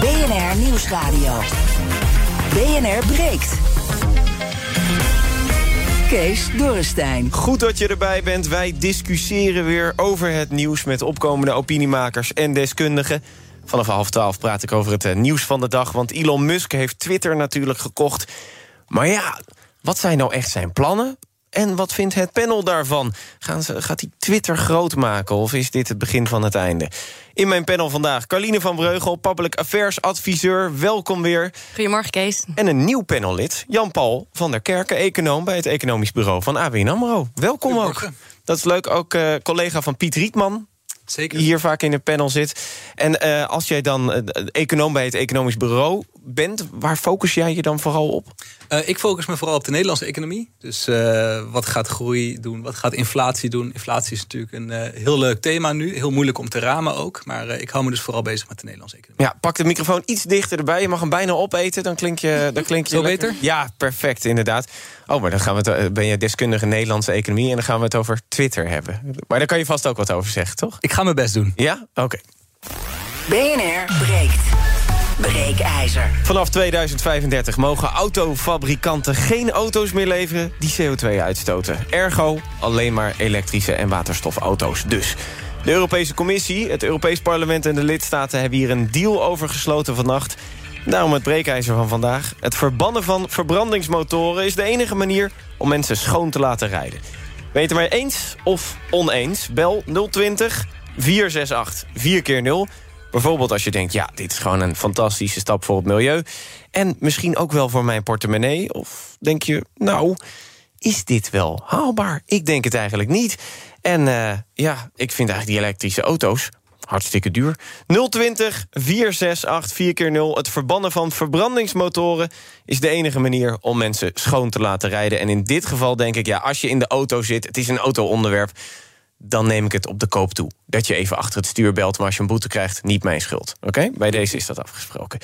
BNR Nieuwsradio. BNR breekt. Kees Dorrestein. Goed dat je erbij bent. Wij discussiëren weer over het nieuws met opkomende opiniemakers en deskundigen. Vanaf half twaalf praat ik over het eh, nieuws van de dag. Want Elon Musk heeft Twitter natuurlijk gekocht. Maar ja, wat zijn nou echt zijn plannen? En wat vindt het panel daarvan? Gaan ze, gaat hij Twitter groot maken of is dit het begin van het einde? In mijn panel vandaag Carline van Breugel, Public Affairs adviseur. Welkom weer. Goedemorgen, Kees. En een nieuw panellid, Jan-Paul van der Kerken, econoom... bij het economisch bureau van ABN AMRO. Welkom ook. Dat is leuk, ook uh, collega van Piet Rietman, Zeker. hier vaak in het panel zit. En uh, als jij dan uh, econoom bij het economisch bureau bent... waar focus jij je dan vooral op? Uh, ik focus me vooral op de Nederlandse economie. Dus wat gaat groei doen? Wat gaat inflatie doen? Inflatie is natuurlijk een heel leuk thema nu. Heel moeilijk om te ramen ook. Maar ik hou me dus vooral bezig met de Nederlandse economie. Ja, pak de microfoon iets dichter erbij. Je mag hem bijna opeten, dan klink je, dan klink je Zo lekker. beter? Ja, perfect, inderdaad. Oh, maar dan gaan we het, ben je deskundige Nederlandse economie... en dan gaan we het over Twitter hebben. Maar daar kan je vast ook wat over zeggen, toch? Ik ga mijn best doen. Ja? Oké. Okay. BNR breekt. Breekijzer. Vanaf 2035 mogen autofabrikanten geen auto's meer leveren die CO2 uitstoten. Ergo alleen maar elektrische en waterstofauto's. Dus de Europese Commissie, het Europees Parlement en de lidstaten... hebben hier een deal over gesloten vannacht. Daarom het breekijzer van vandaag. Het verbannen van verbrandingsmotoren is de enige manier... om mensen schoon te laten rijden. Weet je maar eens of oneens? Bel 020 468 4 keer 0 Bijvoorbeeld als je denkt, ja, dit is gewoon een fantastische stap voor het milieu. En misschien ook wel voor mijn portemonnee. Of denk je, nou, is dit wel haalbaar? Ik denk het eigenlijk niet. En uh, ja, ik vind eigenlijk die elektrische auto's hartstikke duur. 020 468 4 keer 0 Het verbannen van verbrandingsmotoren is de enige manier om mensen schoon te laten rijden. En in dit geval denk ik, ja, als je in de auto zit, het is een auto-onderwerp dan neem ik het op de koop toe. Dat je even achter het stuur belt, maar als je een boete krijgt... niet mijn schuld. Oké? Bij deze is dat afgesproken.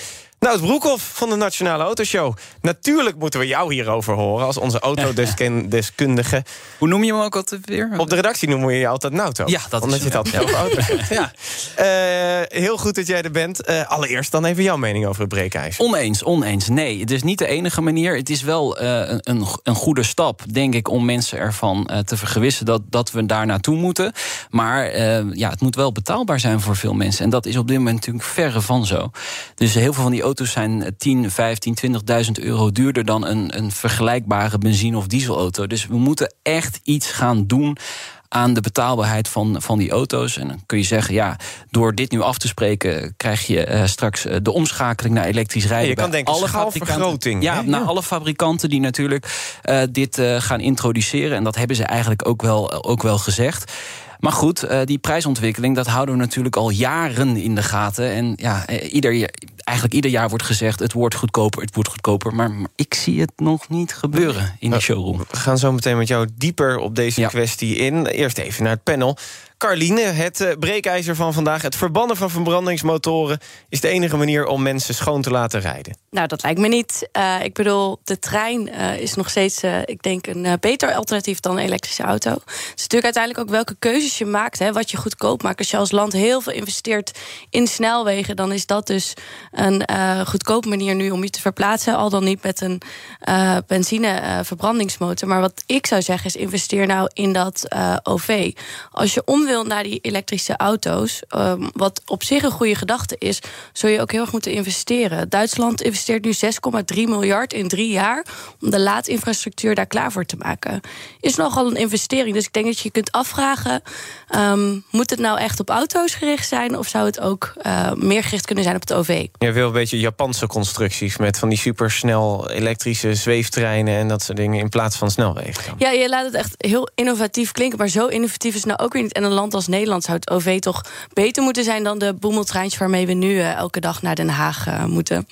Nou, het Broekhoff van de Nationale Autoshow. Natuurlijk moeten we jou hierover horen als onze autodeskundige. Hoe noem je hem ook altijd weer? Op de redactie noemen we je altijd Nauto. Ja, dat Omdat is je het altijd over auto's. Ja. Uh, heel goed dat jij er bent. Uh, allereerst dan even jouw mening over het breekijzer. Oneens, oneens. Nee, het is niet de enige manier. Het is wel uh, een, een goede stap, denk ik... om mensen ervan te vergewissen dat, dat we daar naartoe moeten. Maar ja, het moet wel betaalbaar zijn voor veel mensen. En dat is op dit moment natuurlijk verre van zo. Dus heel veel van die auto's zijn 10, 15, 20.000 euro duurder dan een, een vergelijkbare benzine- of dieselauto. Dus we moeten echt iets gaan doen aan de betaalbaarheid van, van die auto's. En dan kun je zeggen, ja, door dit nu af te spreken... krijg je uh, straks uh, de omschakeling naar elektrisch rijden. Ja, je kan denken, alle schaalvergroting. Ja, naar alle fabrikanten die natuurlijk uh, dit gaan introduceren. En dat hebben ze eigenlijk ook wel, ook wel gezegd. Maar goed, uh, die prijsontwikkeling, dat houden we natuurlijk al jaren in de gaten. En ja, ieder, eigenlijk ieder jaar wordt gezegd... het wordt goedkoper, het wordt goedkoper. Maar, maar ik zie het nog niet gebeuren in de showroom. We gaan zo meteen met jou dieper op deze ja. kwestie in. Eerst even naar het panel. Carline, het uh, breekijzer van vandaag. Het verbannen van verbrandingsmotoren is de enige manier om mensen schoon te laten rijden. Nou, dat lijkt me niet. Uh, ik bedoel, de trein uh, is nog steeds, ik denk, een beter alternatief dan een elektrische auto. Het is natuurlijk uiteindelijk ook welke keuzes je maakt, hè, wat je goedkoop maakt. Als je als land heel veel investeert in snelwegen, dan is dat dus een goedkope manier nu om je te verplaatsen. Al dan niet met een benzine-verbrandingsmotor. maar wat ik zou zeggen is, investeer nou in dat OV. Als je om wil naar die elektrische auto's, um, wat op zich een goede gedachte is, zul je ook heel erg moeten investeren. Duitsland investeert nu 6,3 miljard in drie jaar om de laadinfrastructuur daar klaar voor te maken. Is nogal een investering. Dus ik denk dat je kunt afvragen: um, moet het nou echt op auto's gericht zijn, of zou het ook uh, meer gericht kunnen zijn op het OV? Je wil een beetje Japanse constructies met van die supersnel elektrische zweeftreinen en dat soort dingen in plaats van snelwegen. Ja, je laat het echt heel innovatief klinken, maar zo innovatief is het nou ook weer niet. En een land als Nederland zou het OV toch beter moeten zijn dan de boemeltreintjes waarmee we nu elke dag naar Den Haag moeten.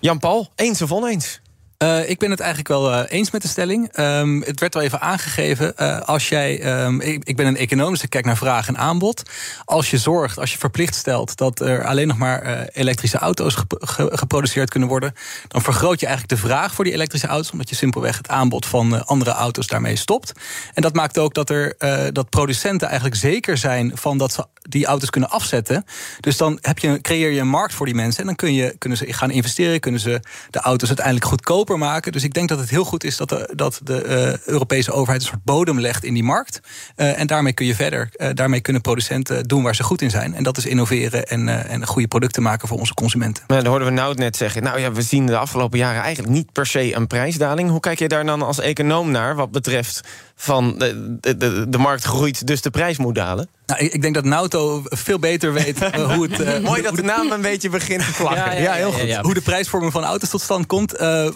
Jan-Paul, eens of oneens? Uh, ik ben het eigenlijk wel uh, eens met de stelling. Um, het werd wel even aangegeven. Uh, als jij, um, ik, ik, ben een econoom, dus ik kijk naar vraag en aanbod. Als je zorgt, als je verplicht stelt dat er alleen nog maar elektrische auto's ge ge geproduceerd kunnen worden, dan vergroot je eigenlijk de vraag voor die elektrische auto's, omdat je simpelweg het aanbod van andere auto's daarmee stopt. En dat maakt ook dat er dat producenten eigenlijk zeker zijn van dat ze die auto's kunnen afzetten. Dus dan heb je, creëer je een markt voor die mensen en dan kun je, kunnen ze gaan investeren, kunnen ze de auto's uiteindelijk goedkoper maken. Dus ik denk dat het heel goed is dat de, dat de uh, Europese overheid een soort bodem legt in die markt. Uh, en daarmee kun je verder. Uh, daarmee kunnen producenten doen waar ze goed in zijn. En dat is innoveren en, en goede producten maken voor onze consumenten. Nou, dan hoorden we nou net zeggen. Nou ja, we zien de afgelopen jaren eigenlijk niet per se een prijsdaling. Hoe kijk je daar dan als econoom naar wat betreft van de, de, de markt groeit, dus de prijs moet dalen? Nou, ik denk dat Nauto veel beter weet uh, hoe het... Uh, Mooi dat de naam een beetje begint te klappen. Ja, ja, heel goed. Hoe de prijsvorming van auto's tot stand komt. Uh,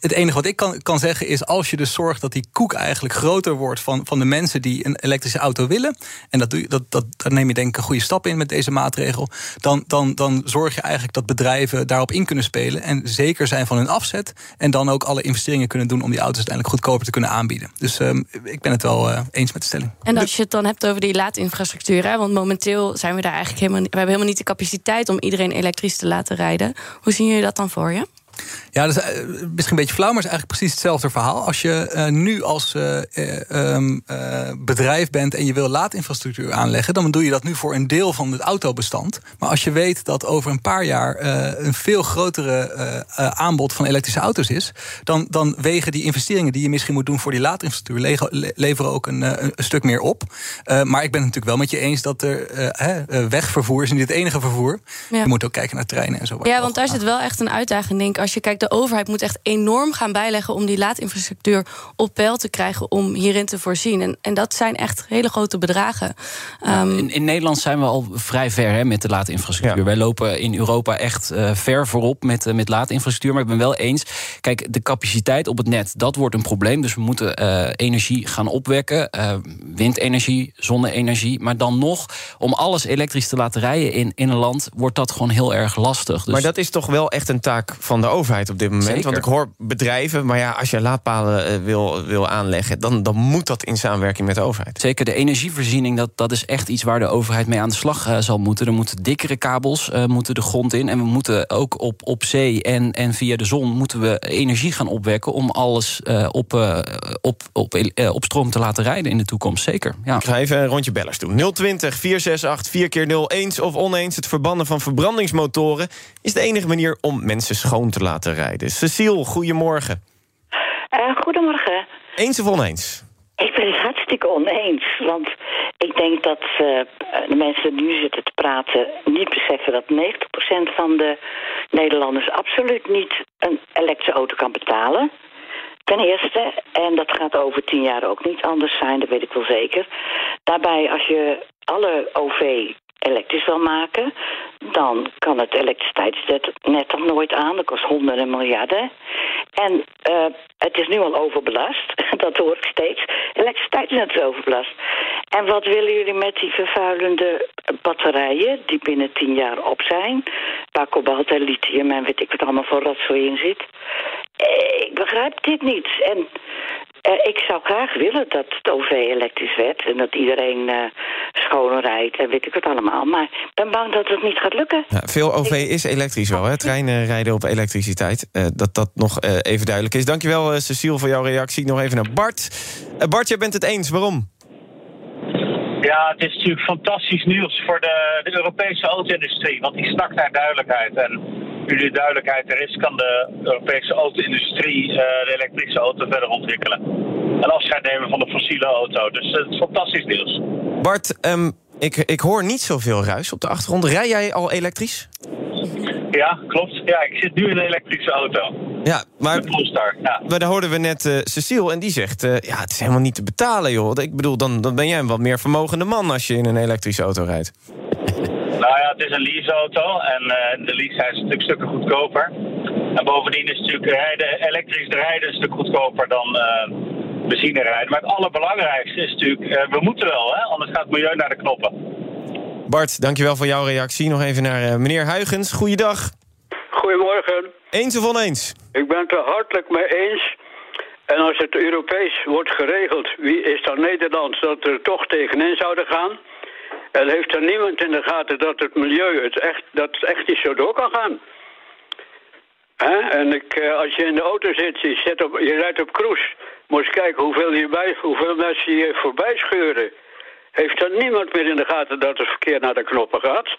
het enige wat ik kan, kan zeggen is... als je dus zorgt dat die koek eigenlijk groter wordt... van, van de mensen die een elektrische auto willen... en dat, doe je, dat, dat, daar neem je denk ik een goede stap in met deze maatregel... Dan, dan, dan zorg je eigenlijk dat bedrijven daarop in kunnen spelen... en zeker zijn van hun afzet... en dan ook alle investeringen kunnen doen... om die auto's uiteindelijk goedkoper te kunnen aanbieden. Dus uh, ik ben het wel eens met de stelling. En als je het dan hebt over die laadinfrastructuur. Hè? Want momenteel zijn we daar eigenlijk helemaal, we hebben helemaal niet de capaciteit om iedereen elektrisch te laten rijden. Hoe zien jullie dat dan voor je? Ja, dat is eh, misschien een beetje flauw, maar het is eigenlijk precies hetzelfde verhaal. Als je uh, nu als uh, um, bedrijf bent en je wil laadinfrastructuur aanleggen, dan doe je dat nu voor een deel van het autobestand. Maar als je weet dat over een paar jaar een veel grotere aanbod van elektrische auto's is, dan, dan wegen die investeringen die je misschien moet doen voor die laadinfrastructuur leveren ook een, een stuk meer op. maar ik ben het natuurlijk wel met je eens dat er wegvervoer is niet het enige vervoer. Ja. Je moet ook kijken naar treinen en zo. Ja, want daar zit wel echt een uitdaging, denk ik als je kijkt, de overheid moet echt enorm gaan bijleggen om die laadinfrastructuur op peil te krijgen om hierin te voorzien. En, en dat zijn echt hele grote bedragen. Um, in, in, Nederland zijn we al vrij ver hè, met de laadinfrastructuur. Ja. Wij lopen in Europa echt uh, ver voorop met, uh, met laadinfrastructuur. Maar ik ben wel eens, kijk, de capaciteit op het net, dat wordt een probleem. Dus we moeten uh, energie gaan opwekken. windenergie, zonne-energie. Maar dan nog, om alles elektrisch te laten rijden in, in een land, wordt dat gewoon heel erg lastig. Dus... Maar dat is toch wel echt een taak van de overheid op dit moment. Zeker. Want ik hoor bedrijven, maar ja, als je laadpalen uh, wil, wil aanleggen, dan, dan moet dat in samenwerking met de overheid. Zeker, de energievoorziening, dat, dat is echt iets waar de overheid mee aan de slag uh, zal moeten. Er moeten dikkere kabels uh, moeten de grond in. En we moeten ook op, op zee en, en via de zon moeten we energie gaan opwekken om alles op, op, op, op stroom te laten rijden in de toekomst. Zeker. Ja. Ik ga even een rondje bellers doen. 020 468 4 keer 0 eens of oneens. Het verbannen van verbrandingsmotoren is de enige manier om mensen schoon te laten rijden. Cecile, goedemorgen. Uh, goedemorgen. Eens of oneens? Ik ben het hartstikke oneens. Want ik denk dat uh, de mensen die nu zitten te praten niet beseffen dat 90% van de Nederlanders absoluut niet een elektrische auto kan betalen. Ten eerste, en dat gaat over tien jaar ook niet anders zijn, dat weet ik wel zeker. Daarbij, als je alle OV elektrisch wil maken, dan kan het elektriciteitsnet toch nooit aan. Dat kost honderden miljarden. En uh, het is nu al overbelast. Dat hoor ik steeds. Elektriciteitsnet is overbelast. En wat willen jullie met die vervuilende batterijen... die binnen tien jaar op zijn... waar kobalt en lithium en weet ik wat allemaal voor rotzooi in zit... Eh, ik begrijp dit niet. En ik zou graag willen dat het OV elektrisch werd... en dat iedereen uh, schoon rijdt en weet ik het allemaal. Maar ik ben bang dat het niet gaat lukken. Ja, veel OV is elektrisch wel, hè? Treinen rijden op elektriciteit. Uh, dat dat nog even duidelijk is. Dankjewel, Cecile, voor jouw reactie. Nog even naar Bart. Bart, jij bent het eens. Waarom? Ja, het is natuurlijk fantastisch nieuws voor de, de Europese auto-industrie. Want die snakt naar duidelijkheid. En de duidelijkheid er is, kan de Europese auto-industrie uh, de elektrische auto verder ontwikkelen. En afscheid nemen van de fossiele auto. Dus het is fantastisch nieuws. Bart, um, ik, ik hoor niet zoveel ruis op de achtergrond. Rij jij al elektrisch? Ja, klopt. Ja, ik zit nu in een elektrische auto. Ja, maar, ja. maar daar hoorden we net uh, Cecile en die zegt... Uh, ja, het is helemaal niet te betalen, joh. Ik bedoel, dan, dan ben jij een wat meer vermogende man... als je in een elektrische auto rijdt. Het is een leaseauto en uh, de lease is natuurlijk stukken goedkoper. En bovendien is natuurlijk rijden, elektrisch rijden een stuk goedkoper dan, benzine rijden. Maar het allerbelangrijkste is natuurlijk, eh, we moeten wel, hè? anders gaat het milieu naar de knoppen. Bart, dankjewel voor jouw reactie. Nog even naar eh, meneer Huigens. Goeiedag. Goedemorgen. Eens of oneens? Ik ben het er hartelijk mee eens. En als het Europees wordt geregeld, wie is dan Nederland dat er toch tegenin zouden gaan? En heeft er niemand in de gaten dat het milieu het echt, dat het echt niet zo door kan gaan? Hè? En ik, eh, als je in de auto zit, je, zit op, je rijdt op cruise, moet je kijken hoeveel, je bij, hoeveel mensen je voorbij scheuren. Heeft er niemand meer in de gaten dat het verkeer naar de knoppen gaat?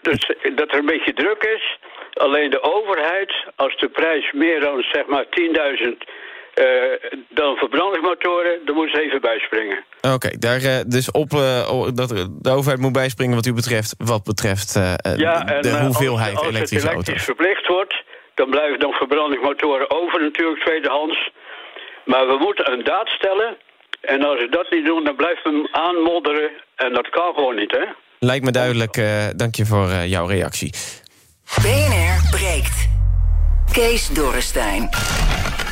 Dus dat er een beetje druk is. Alleen de overheid, als de prijs meer dan zeg maar 10.000 eh, dan verbrandingsmotoren, dan moeten ze even bijspringen. Oké, daar eh, dus op eh, dat de overheid moet bijspringen wat u betreft, wat betreft eh, eh, Ja, en de eh, hoeveelheid als, als elektrische het elektrisch auto's. verplicht wordt, dan blijven dan verbrandingsmotoren over natuurlijk tweedehands. Maar we moeten een daad stellen. En als we dat niet doen, dan blijven we hem aanmodderen. En dat kan gewoon niet, hè? Lijkt me duidelijk, eh, dank je voor eh, jouw reactie. BNR breekt. Kees Dorrestein.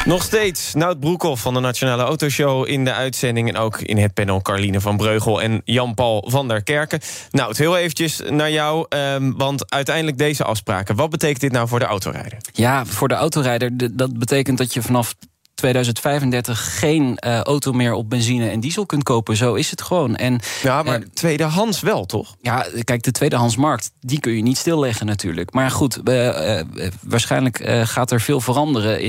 Nog steeds Nout Broekhoff van de Nationale Autoshow in de uitzending... en ook in het panel Carline van Breugel en Jan-Paul van der Kerken. Nout, heel eventjes naar jou, ehm, want uiteindelijk deze afspraken. Wat betekent dit nou voor de autorijder? Ja, voor de autorijder, dat betekent dat je vanaf 2035 geen eh, auto meer op benzine en diesel kunt kopen. Zo is het gewoon. En, Ja, maar eh, tweedehands wel, toch? ja, kijk, de tweedehandsmarkt, die kun je niet stilleggen natuurlijk. Maar goed, eh, eh, waarschijnlijk gaat er veel veranderen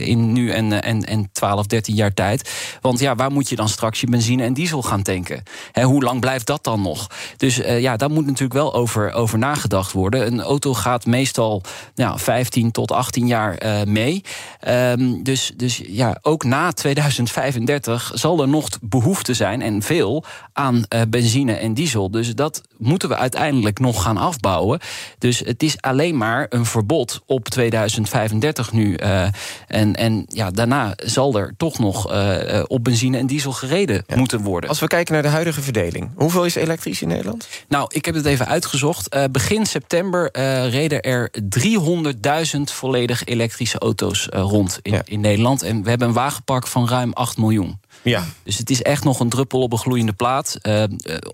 in nu en, en, en 12, 13 jaar tijd. Want ja, waar moet je dan straks je benzine en diesel gaan tanken? Hè, hoe lang blijft dat dan nog? Dus ja, daar moet natuurlijk wel over, over nagedacht worden. Een auto gaat meestal nou, 15 tot 18 jaar mee. Ehm, dus, dus ja, ook na 2035 zal er nog behoefte zijn en veel aan eh, benzine en diesel. Dus dat moeten we uiteindelijk nog gaan afbouwen. Dus het is alleen maar een verbod op 2035 nu. eh, en, en ja, daarna zal er toch nog eh, op benzine en diesel gereden moeten worden. Als we kijken naar de huidige verdeling. Hoeveel is elektrisch in Nederland? Nou, ik heb het even uitgezocht. Begin september reden er 300.000 volledig elektrische auto's rond in, Ja. in Nederland. En we hebben een wagenpark van ruim 8 miljoen. Ja. Dus het is echt nog een druppel op een gloeiende plaat. Eh,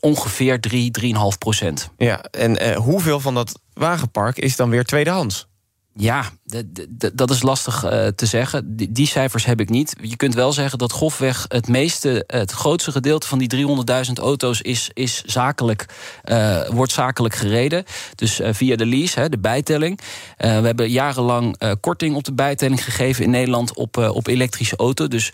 ongeveer 3, 3,5 procent. ja. En eh, hoeveel van dat wagenpark is dan weer tweedehands? Ja, dat is lastig eh, te zeggen. Die, cijfers heb ik niet. Je kunt wel zeggen dat grofweg het meeste, het grootste gedeelte van die 300.000 auto's is, is zakelijk, eh, wordt zakelijk gereden. Dus eh, via de lease, hè, de bijtelling. We hebben jarenlang korting op de bijtelling gegeven in Nederland op, op elektrische auto. Dus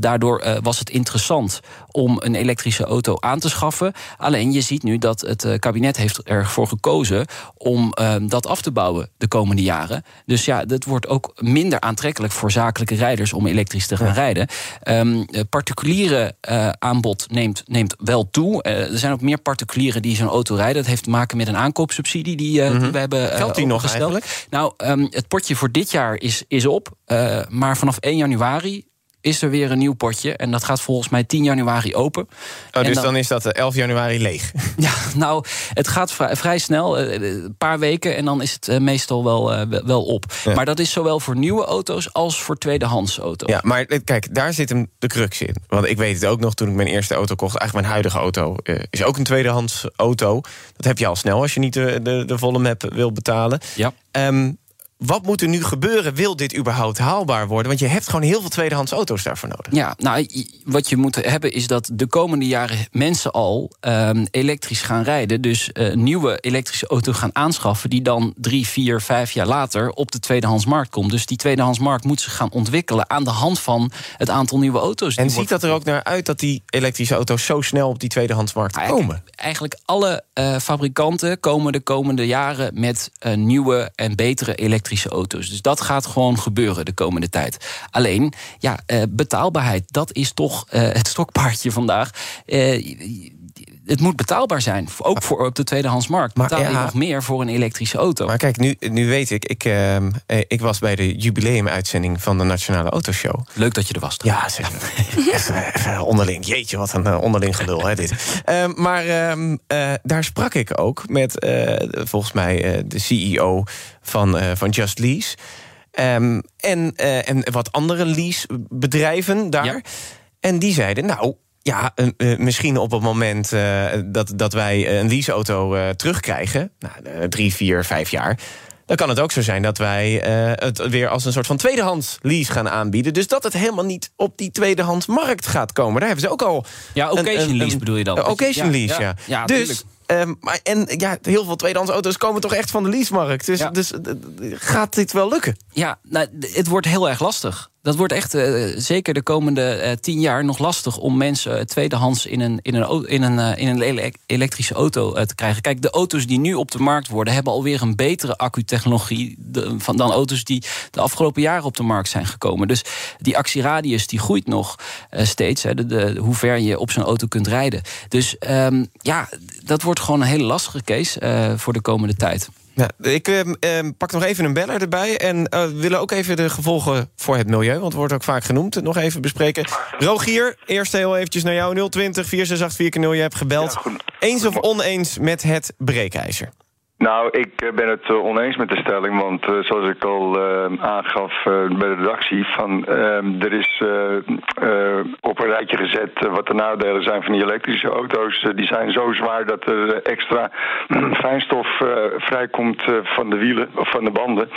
daardoor was het interessant om een elektrische auto aan te schaffen. Alleen je ziet nu dat het kabinet heeft ervoor gekozen om dat af te bouwen de komende jaren. Dus ja, dat wordt ook minder aantrekkelijk voor zakelijke rijders om elektrisch te gaan rijden. Eh, particuliere eh, aanbod neemt, neemt wel toe. Eh, er zijn ook meer particulieren die zo'n auto rijden. Dat heeft te maken met een aankoopsubsidie die, eh, die we hebben. Geldt die nog eigenlijk? Nou, ehm, het potje voor dit jaar is, is op. maar vanaf 1 januari is er weer een nieuw potje. En dat gaat volgens mij 10 januari open. Oh, dus dan, is dat eh, 11 januari leeg. Ja, nou, het gaat vrij, vrij snel. eh, Een paar weken en dan is het eh, meestal wel, eh, wel- op. Ja. Maar dat is zowel voor nieuwe auto's als voor tweedehands auto's. Ja, maar eh, kijk, daar zit hem de crux in. Want ik weet het ook nog toen ik mijn eerste auto kocht. Eigenlijk mijn huidige auto eh, is ook een tweedehands auto. Dat heb je al snel als je niet de, de, de volle map wil betalen. Ja. Ehm, wat moet er nu gebeuren? Wil dit überhaupt haalbaar worden? Want je hebt gewoon heel veel tweedehands auto's daarvoor nodig. Ja, nou, wat je moet hebben is dat de komende jaren mensen al ehm, elektrisch gaan rijden. Dus een nieuwe elektrische auto gaan aanschaffen... die dan drie, vier, vijf jaar later op de tweedehandsmarkt komt. Dus die tweedehandsmarkt moet zich gaan ontwikkelen... aan de hand van het aantal nieuwe auto's. En ziet wordt dat er ook naar uit dat die elektrische auto's zo snel op die tweedehandsmarkt Eigenlijk- komen? Eigenlijk alle eh, fabrikanten komen de komende jaren met eh, nieuwe en betere elektrische auto's. Dus dat gaat gewoon gebeuren de komende tijd. Alleen, ja, eh, betaalbaarheid, dat is toch eh, het stokpaardje vandaag. Eh, het moet betaalbaar zijn, ook voor op de tweedehandsmarkt. Maar Betaal je ja. nog meer voor een elektrische auto? Maar kijk, nu, nu weet ik, ik, ehm, eh, ik was bij de jubileumuitzending van de Nationale Autoshow. Leuk dat je er was. Ja, zeker. even, even onderling. Jeetje, wat een eh, onderling gelul, hè, dit. Ehm, maar ehm, eh, daar sprak ik ook met, eh, volgens mij, eh, de CEO van, eh, van Just Lease. En, eh, en wat andere leasebedrijven daar. En die zeiden, nou, ja, eh, eh, misschien op het moment eh, dat, dat wij een leaseauto eh, terugkrijgen... Nou, eh, drie, vier, vijf jaar... dan kan het ook zo zijn dat wij eh, het weer als een soort van tweedehands lease gaan aanbieden. Dus dat het helemaal niet op die tweedehands markt gaat komen. Daar hebben ze ook al... Ja, een- occasion een- lease bedoel je dan? Occasion Ja, lease, ja. ja. Ja, dus, ehm, maar, en ja, heel veel tweedehands auto's komen toch echt van de leasemarkt. Dus, Ja. dus eh, gaat dit wel lukken? Ja, nou, het wordt heel erg lastig. Dat wordt echt eh, zeker de komende eh, tien jaar nog lastig om mensen eh, tweedehands in een, in een, in een, in een ele- elektrische auto te krijgen. Kijk, de auto's die nu op de markt worden, hebben alweer een betere accutechnologie de- dan auto's die de afgelopen jaren op de markt zijn gekomen. Dus die actieradius die groeit nog steeds, de, hoe ver je op zo'n auto kunt rijden. Dus ehm, ja, dat wordt gewoon een hele lastige case voor de komende tijd. Ja, ik ehm, pak nog even een beller erbij. En eh, we willen ook even de gevolgen voor het milieu... want het wordt ook vaak genoemd, nog even bespreken. Rogier, eerst heel eventjes naar jou. 020 468 4 Je hebt gebeld. Eens of oneens met het breekijzer? Nou, ik eh, ben het eh, oneens met de stelling, want eh, zoals ik al eh, aangaf eh, bij de redactie, van, eh, er is op een rijtje gezet wat de nadelen zijn van die elektrische auto's. Die zijn zo zwaar dat er extra fijnstof eh, vrijkomt eh, van de wielen of van de banden.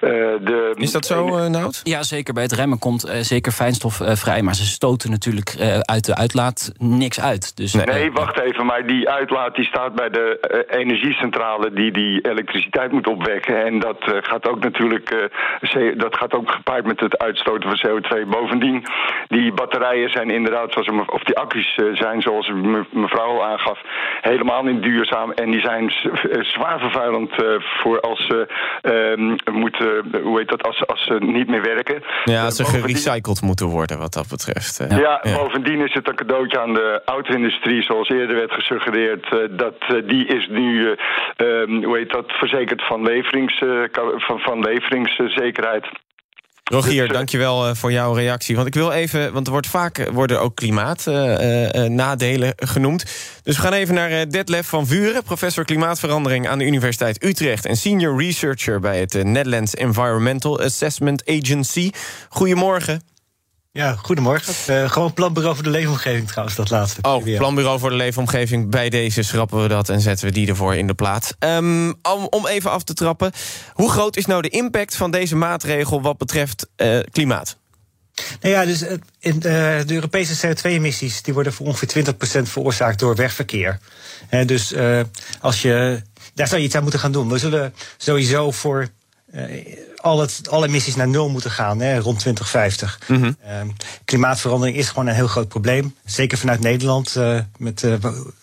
Eh, de, Is dat zo, uh, Nout? Ja, zeker. Bij het remmen komt zeker fijnstof vrij. Maar ze stoten natuurlijk eh, uit de uitlaat niks uit. Dus, Nee, wacht even, maar die uitlaat die staat bij de energiecentrale die die elektriciteit moet opwekken. En dat eh, gaat ook natuurlijk eh, dat gaat ook gepaard met het uitstoten van CO2. Bovendien, die batterijen zijn inderdaad, zoals, of die accu's eh, zijn, zoals me- mevrouw al aangaf, helemaal niet duurzaam. En die zijn zwaar vervuilend voor als ze ehm, moeten, hoe heet dat, als, ze- als ze niet meer werken. Ja, als ze gerecycled moeten worden wat dat betreft. eh. ja, bovendien is het een cadeautje aan de auto-industrie, zoals eerder werd gesuggereerd. dat die is nu, hoe heet dat, verzekerd van, leverings, eh, van, van leveringszekerheid. Rogier, dankjewel eh, voor jouw reactie. Want ik wil even, want er wordt vaak eh, worden ook klimaatnadelen genoemd. Dus we gaan even naar eh, Detlef van Vuren, professor klimaatverandering aan de Universiteit Utrecht en senior researcher bij het eh, Netherlands Environmental Assessment Agency. Goedemorgen. Ja, goedemorgen. Eh, gewoon planbureau voor de leefomgeving trouwens, dat laatste. Oh, planbureau voor de leefomgeving. Bij deze schrappen we dat en zetten we die ervoor in de plaats. Ehm, om, om even af te trappen. Hoe groot is nou de impact van deze maatregel wat betreft eh, klimaat? Nou ja, dus eh, in, de Europese CO2-emissies die worden voor ongeveer 20% veroorzaakt door wegverkeer. Dus als je, daar zou je iets aan moeten gaan doen. We zullen sowieso voor al het, alle emissies naar nul moeten gaan, hè, rond 2050. Mhm. Ehm, klimaatverandering is gewoon een heel groot probleem. Zeker vanuit Nederland eh, met eh,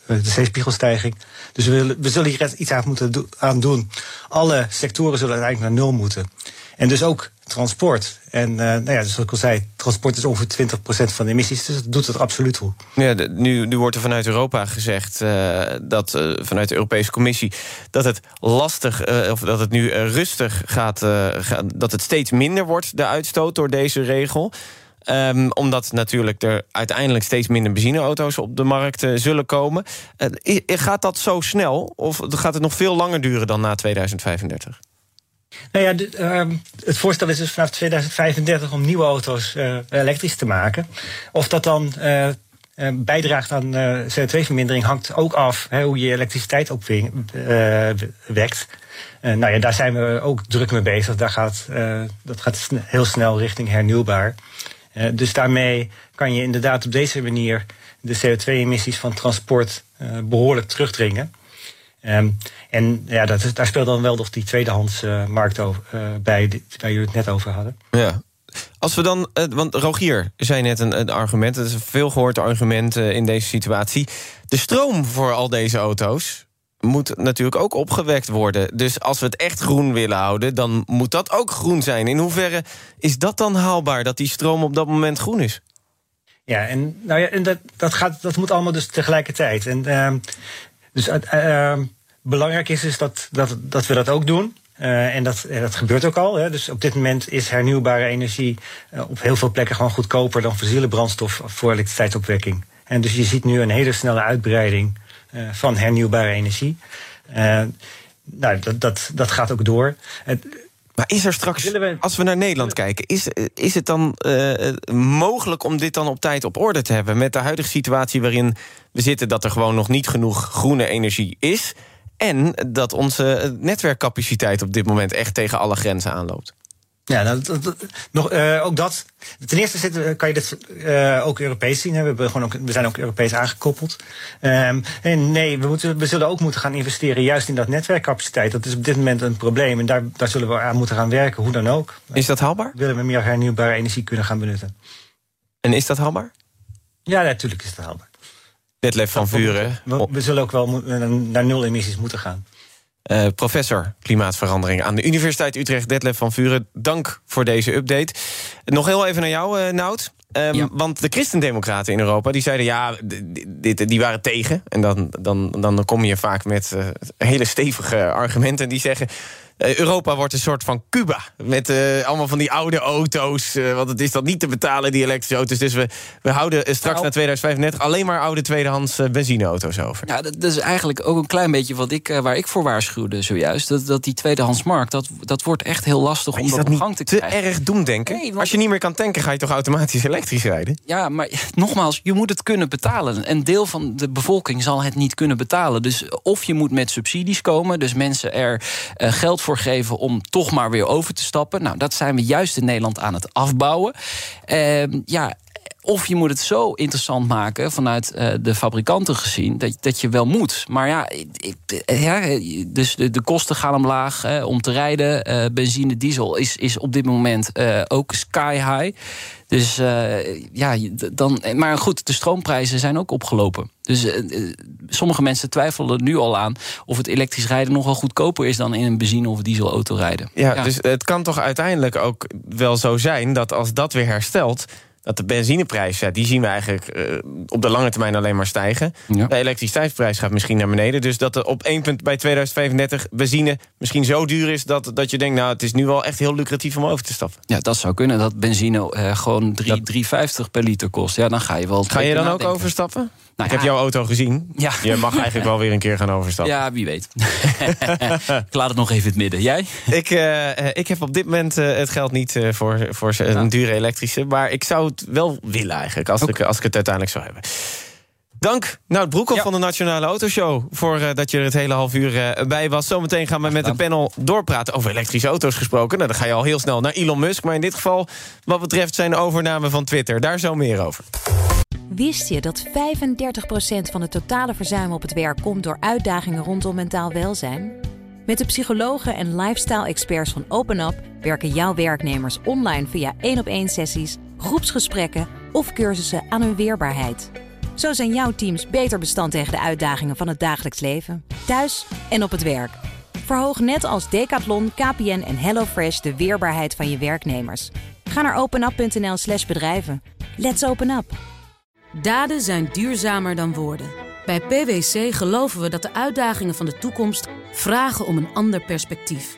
de zeespiegelstijging. Dus we, willen- we zullen hier iets aan moeten do- aan doen. Alle sectoren zullen uiteindelijk naar nul moeten. En dus ook transport. En eh, nou ja, zoals ik al zei, transport is ongeveer 20% van de emissies. Dus dat doet het absoluut toe. Ja, nu, nu wordt er vanuit Europa gezegd eh, dat eh, vanuit de Europese Commissie dat het lastig of dat het nu rustig gaat, dat het steeds minder wordt de uitstoot door deze regel. Ehm, omdat natuurlijk er uiteindelijk steeds minder benzineauto's op de markt zullen komen. Gaat dat zo snel of gaat het nog veel langer duren dan na 2035? Nou ja, ehm, het voorstel is dus vanaf 2035 om nieuwe auto's eh, elektrisch te maken. Of dat dan eh, eh, bijdraagt aan eh, CO2-vermindering hangt ook af hè, hoe je elektriciteit opwekt. Nou ja, daar zijn we ook druk mee bezig. Daar gaat, dat gaat heel snel richting hernieuwbaar. Dus daarmee kan je inderdaad op deze manier de CO2-emissies van transport eh, behoorlijk terugdringen. Ehm, en ja, dat, daar speelt dan wel nog die tweedehands eh, markt over, eh, bij, die- waar jullie het net over hadden. Ja. Als we dan, eh, want Rogier zei net een, een argument, het is een veel gehoord argument in deze situatie. De stroom voor al deze auto's moet natuurlijk ook opgewekt worden. Dus als we het echt groen willen houden, dan moet dat ook groen zijn. In hoeverre is dat dan haalbaar, dat die stroom op dat moment groen is? Ja, en, nou ja, en dat, dat, gaat, dat moet allemaal dus tegelijkertijd. En, ehm, dus eh, ehm, belangrijk is dus dat, dat, dat we dat ook doen. Eh, en dat, eh, dat gebeurt ook al. Hè. Dus op dit moment is hernieuwbare energie eh, op heel veel plekken gewoon goedkoper dan fossiele brandstof voor elektriciteitsopwekking. En dus je ziet nu een hele snelle uitbreiding van hernieuwbare energie. Nou, dat, dat, dat gaat ook door. Maar is er straks, als we naar Nederland kijken... is, is het dan mogelijk om dit dan op tijd op orde te hebben... met de huidige situatie waarin we zitten... dat er gewoon nog niet genoeg groene energie is... en dat onze netwerkcapaciteit op dit moment echt tegen alle grenzen aanloopt? Ja, nou, nog, uh, ook dat. Ten eerste zit, kan je dit uh, ook Europees zien. Hè. We, hebben gewoon ook, we zijn ook Europees aangekoppeld. Um, en nee, we, moeten, we zullen ook moeten gaan investeren juist in dat netwerkcapaciteit. Dat is op dit moment een probleem. En daar, daar zullen we aan moeten gaan werken, hoe dan ook. Is dat haalbaar? Willen we meer hernieuwbare energie kunnen gaan benutten. En is dat haalbaar? Ja, natuurlijk is het haalbaar. Detlef van Vuren. We, we, zullen ook wel naar nul emissies moeten gaan. Uh, professor klimaatverandering aan de Universiteit Utrecht, Detlef van Vuren. Dank voor deze update. Nog heel even naar jou, uh, Nout. Um, ja. Want de christendemocraten in Europa die zeiden ja, dit, die waren tegen. En dan, dan, dan kom je vaak met uh, hele stevige argumenten. Die zeggen eh, Europa wordt een soort van Cuba. Met uh, allemaal van die oude auto's. Uh, want het is dan niet te betalen, die elektrische auto's. Dus we, we houden straks nou. na 2035 alleen maar oude tweedehands benzineauto's over. Ja, dat, dat, is eigenlijk ook een klein beetje wat ik, waar ik voor waarschuwde zojuist. Dat, dat die tweedehandsmarkt, dat, dat wordt echt heel lastig maar om dat op gang te krijgen. te erg doemdenken? Nee. Als je niet meer kan tanken, ga je toch automatisch elektrisch rijden? Ja, maar nogmaals, je moet het kunnen betalen. Een deel van de bevolking zal het niet kunnen betalen. Dus of je moet met subsidies komen, dus mensen er geld voor geven om toch maar weer over te stappen. Nou, dat zijn we juist in Nederland aan het afbouwen. Uh, ja, of je moet het zo interessant maken vanuit uh, de fabrikanten gezien dat, dat je wel moet. Maar ja, ik, ja dus de, de, kosten gaan omlaag hè, om te rijden. Uh, benzine, diesel is, is op dit moment uh, ook sky high. Dus ja, dan. Maar goed, de stroomprijzen zijn ook opgelopen. Dus sommige mensen twijfelen nu al aan of het elektrisch rijden nogal goedkoper is dan in een benzine- of dieselauto rijden. Ja, ja, dus het kan toch uiteindelijk ook wel zo zijn dat als dat weer herstelt dat de benzineprijs, ja, die zien we eigenlijk uh, op de lange termijn alleen maar stijgen. Ja. De elektriciteitsprijs gaat misschien naar beneden. Dus dat er op één punt bij 2035 benzine misschien zo duur is... Dat, dat je denkt, nou, het is nu wel echt heel lucratief om over te stappen. Ja, dat zou kunnen. Dat benzine uh, gewoon 3,50 per liter kost. Ja, dan ga je wel... Ga je dan ook overstappen? Nou, ik heb jouw auto gezien. Ja. Je mag eigenlijk wel weer een keer gaan overstappen. Ja, wie weet. ik laat het nog even in het midden. Jij? Ik, uh, ik heb op dit moment uh, het geld niet uh, voor, voor een dure elektrische. Maar ik zou het wel willen eigenlijk, als, ik, als ik het uiteindelijk zou hebben. Dank, nou, Broekhoff ja. van de Nationale Autoshow... voor uh, dat je er het hele half uur uh, bij was. Zometeen gaan we met het panel doorpraten over elektrische auto's gesproken. Nou, dan ga je al heel snel naar Elon Musk. Maar in dit geval, wat betreft zijn overname van Twitter... daar zo meer over. Wist je dat 35% van het totale verzuim op het werk komt door uitdagingen rondom mentaal welzijn? Met de psychologen en lifestyle-experts van OpenUp werken jouw werknemers online via één op één sessies, groepsgesprekken of cursussen aan hun weerbaarheid. Zo zijn jouw teams beter bestand tegen de uitdagingen van het dagelijks leven, thuis en op het werk. Verhoog net als Decathlon, KPN en HelloFresh de weerbaarheid van je werknemers. Ga naar openup.nl/slash bedrijven. Let's open up! Daden zijn duurzamer dan woorden. Bij PwC geloven we dat de uitdagingen van de toekomst vragen om een ander perspectief.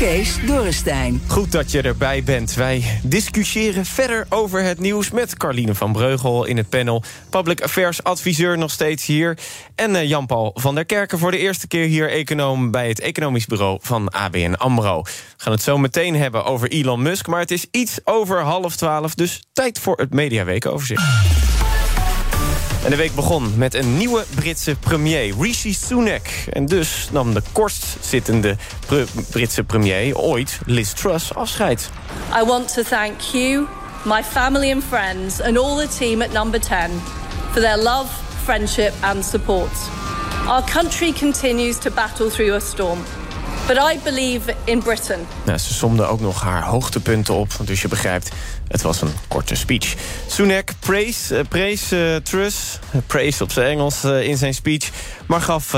Kees Dorrestein. Goed dat je erbij bent. Wij discussiëren verder over het nieuws met Carline van Breugel in het panel. Public Affairs adviseur nog steeds hier. En uh, Jan-Paul van der Kerken voor de eerste keer hier econoom bij het economisch bureau van ABN AMRO. We gaan het zo meteen hebben over Elon Musk, maar het is iets over half twaalf, dus tijd voor het Mediaweekoverzicht. En de week begon met een nieuwe Britse premier, Rishi Sunak. En dus nam de kortzittende Britse premier ooit, Liz Truss, afscheid. I want to thank you, my family and friends... and all the team at Number 10 for their love, friendship and support. Our country continues to battle through a storm... But I believe in Britain. Nou, ze somde ook nog haar hoogtepunten op, dus je begrijpt, het was een korte speech. Sunak praise, uh, uh, Truss, praise op zijn Engels uh, in zijn speech... maar gaf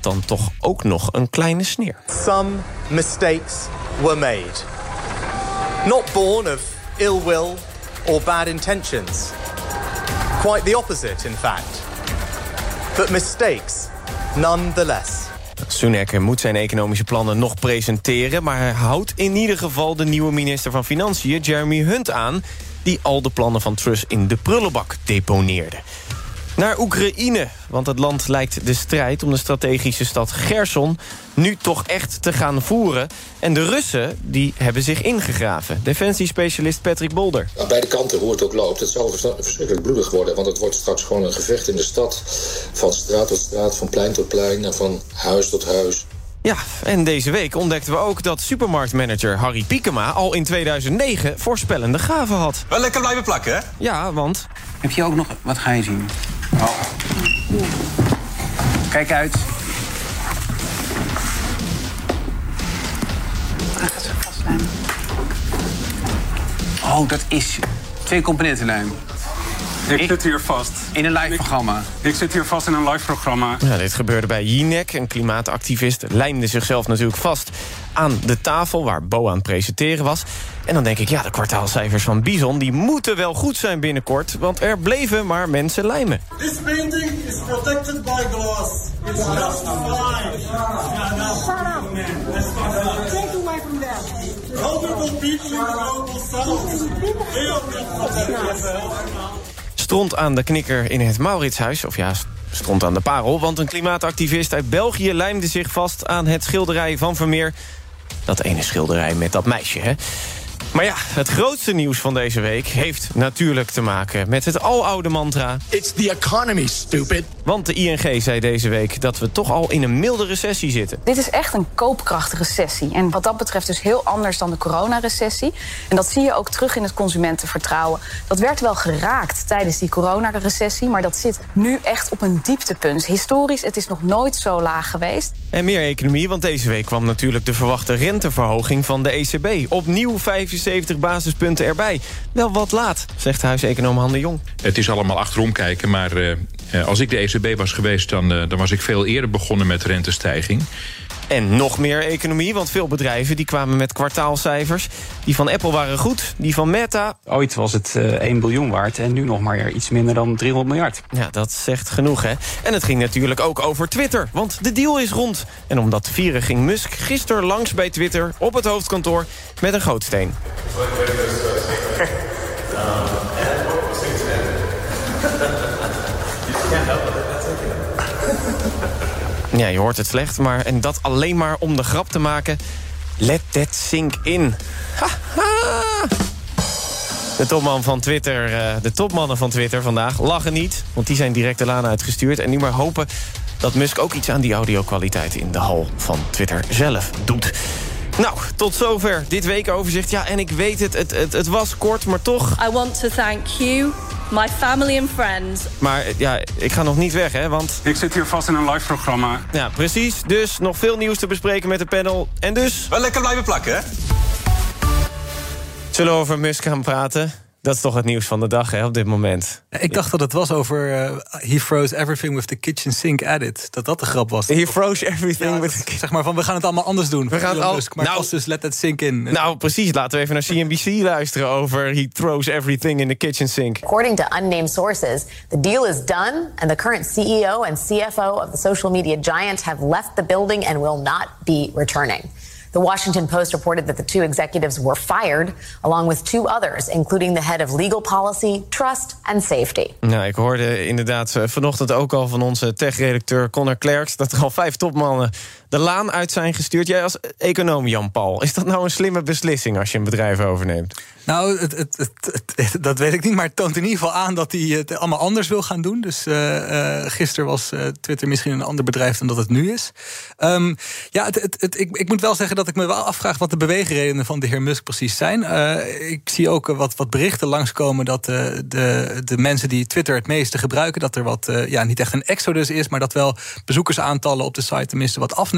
dan toch ook nog een kleine sneer. Some mistakes were made. Not born of ill will or bad intentions. Quite the opposite, in fact. but mistakes nonetheless. Sunak moet zijn economische plannen nog presenteren... maar hij houdt in ieder geval de nieuwe minister van Financiën, Jeremy Hunt, aan... die al de plannen van Truss in de prullenbak deponeerde. Naar Oekraïne, want het land lijkt de strijd om de strategische stad Gerson... nu toch echt te gaan voeren. En de Russen die hebben zich ingegraven. Defensiespecialist Patrick Bolder. Aan beide kanten, hoe het ook loopt, het zal verschrikkelijk bloedig worden. Want het wordt straks gewoon een gevecht in de stad. Van straat tot straat, van plein tot plein en van huis tot huis. Ja, en deze week ontdekten we ook dat supermarktmanager Harry Piekema... al in 2009 voorspellende gaven had. Wel lekker blijven plakken, hè? Ja, want... Heb je ook nog... Wat ga je zien? Oh. Kijk uit. Oh, dat is twee componentenlijm. Ik, zit hier vast. In een live-programma? Ik zit hier vast in een live-programma. Ja, dit gebeurde bij Jinek, een klimaatactivist. Lijmde zichzelf natuurlijk vast aan de tafel waar Bo aan het presenteren was. En dan denk ik, ja, de kwartaalcijfers van Bison... die moeten wel goed zijn binnenkort, want er bleven maar mensen lijmen. This painting is protected by glass. It's just fine. Take away from them. People in the global south. They are not protected. Stront aan de knikker in het Mauritshuis, of ja, stront aan de parel... want een klimaatactivist uit België lijmde zich vast aan het schilderij van Vermeer. Dat ene schilderij met dat meisje, hè? Maar ja, het grootste nieuws van deze week heeft natuurlijk te maken met het aloude mantra... It's the economy, stupid. Want de ING zei deze week dat we toch al in een milde recessie zitten. Dit is echt een koopkrachtrecessie. En wat dat betreft dus heel anders dan de coronarecessie. En dat zie je ook terug in het consumentenvertrouwen. Dat werd wel geraakt tijdens die coronarecessie... maar dat zit nu echt op een dieptepunt. Historisch, het is nog nooit zo laag geweest. En meer economie, want deze week kwam natuurlijk de verwachte renteverhoging van de ECB. Opnieuw 75 basispunten erbij. Wel wat laat, zegt huiseconoom Han de Jong. Het is allemaal achterom kijken, maar uh, als ik de ECB was geweest... Dan, uh, dan was ik veel eerder begonnen met rentestijging. En nog meer economie, want veel bedrijven die kwamen met kwartaalcijfers. Die van Apple waren goed, die van Meta... Ooit was het uh, 1 biljoen waard en nu nog maar iets minder dan 300 miljard. Ja, dat zegt genoeg, hè. En het ging natuurlijk ook over Twitter, want de deal is rond. En om dat te vieren ging Musk gisteren langs bij Twitter op het hoofdkantoor met een gootsteen. Ja, je hoort het slecht, maar en dat alleen maar om de grap te maken. Let that sink in. De topman van Twitter, uh, de topmannen van Twitter vandaag lachen niet, want die zijn direct de laan uitgestuurd en nu maar hopen dat Musk ook iets aan die audio-kwaliteit in de hal van Twitter zelf doet. Nou, tot zover dit weekoverzicht. Ja, en ik weet het, het, het, het was kort, maar toch... I want to thank you, my family and friends. Maar ja, ik ga nog niet weg, hè, want... Ik zit hier vast in een live programma. Ja, precies. Dus nog veel nieuws te bespreken met de panel. En dus... Wel lekker blijven plakken, hè? Zullen we over Musk gaan praten? Dat is toch het nieuws van de dag hè, op dit moment. Ik dacht dat het was over uh, he froze everything with the kitchen sink added. Dat dat de grap was. He froze everything ja, with the Zeg maar van, we gaan het allemaal anders doen. We gaan het al, Musk, maar nou, dus let that sink in. Nou, precies. Laten we even naar CNBC luisteren over he throws everything in the kitchen sink. According to unnamed sources, the deal is done and the current CEO and CFO of the social media giant have left the building and will not be returning. The Washington Post reported that the two executives were fired, along with two others, including the head of legal policy, trust and safety. Nou, ik hoorde inderdaad vanochtend ook al van onze tech-redacteur Connor Klerks dat er al vijf topmannen de laan uit zijn gestuurd. Jij als econoom, Jan-Paul, is dat nou een slimme beslissing als je een bedrijf overneemt? Nou, het, het, dat weet ik niet, maar het toont in ieder geval aan dat hij het allemaal anders wil gaan doen. Dus uh, gisteren was uh, Twitter misschien een ander bedrijf dan dat het nu is. Um, ja, ik, ik moet wel zeggen dat ik me wel afvraag wat de beweegredenen van de heer Musk precies zijn. ik zie ook wat, wat berichten langskomen dat de, de mensen die Twitter het meeste gebruiken, dat er wat, ja, niet echt een exodus is, maar dat wel bezoekersaantallen op de site tenminste wat afnemen.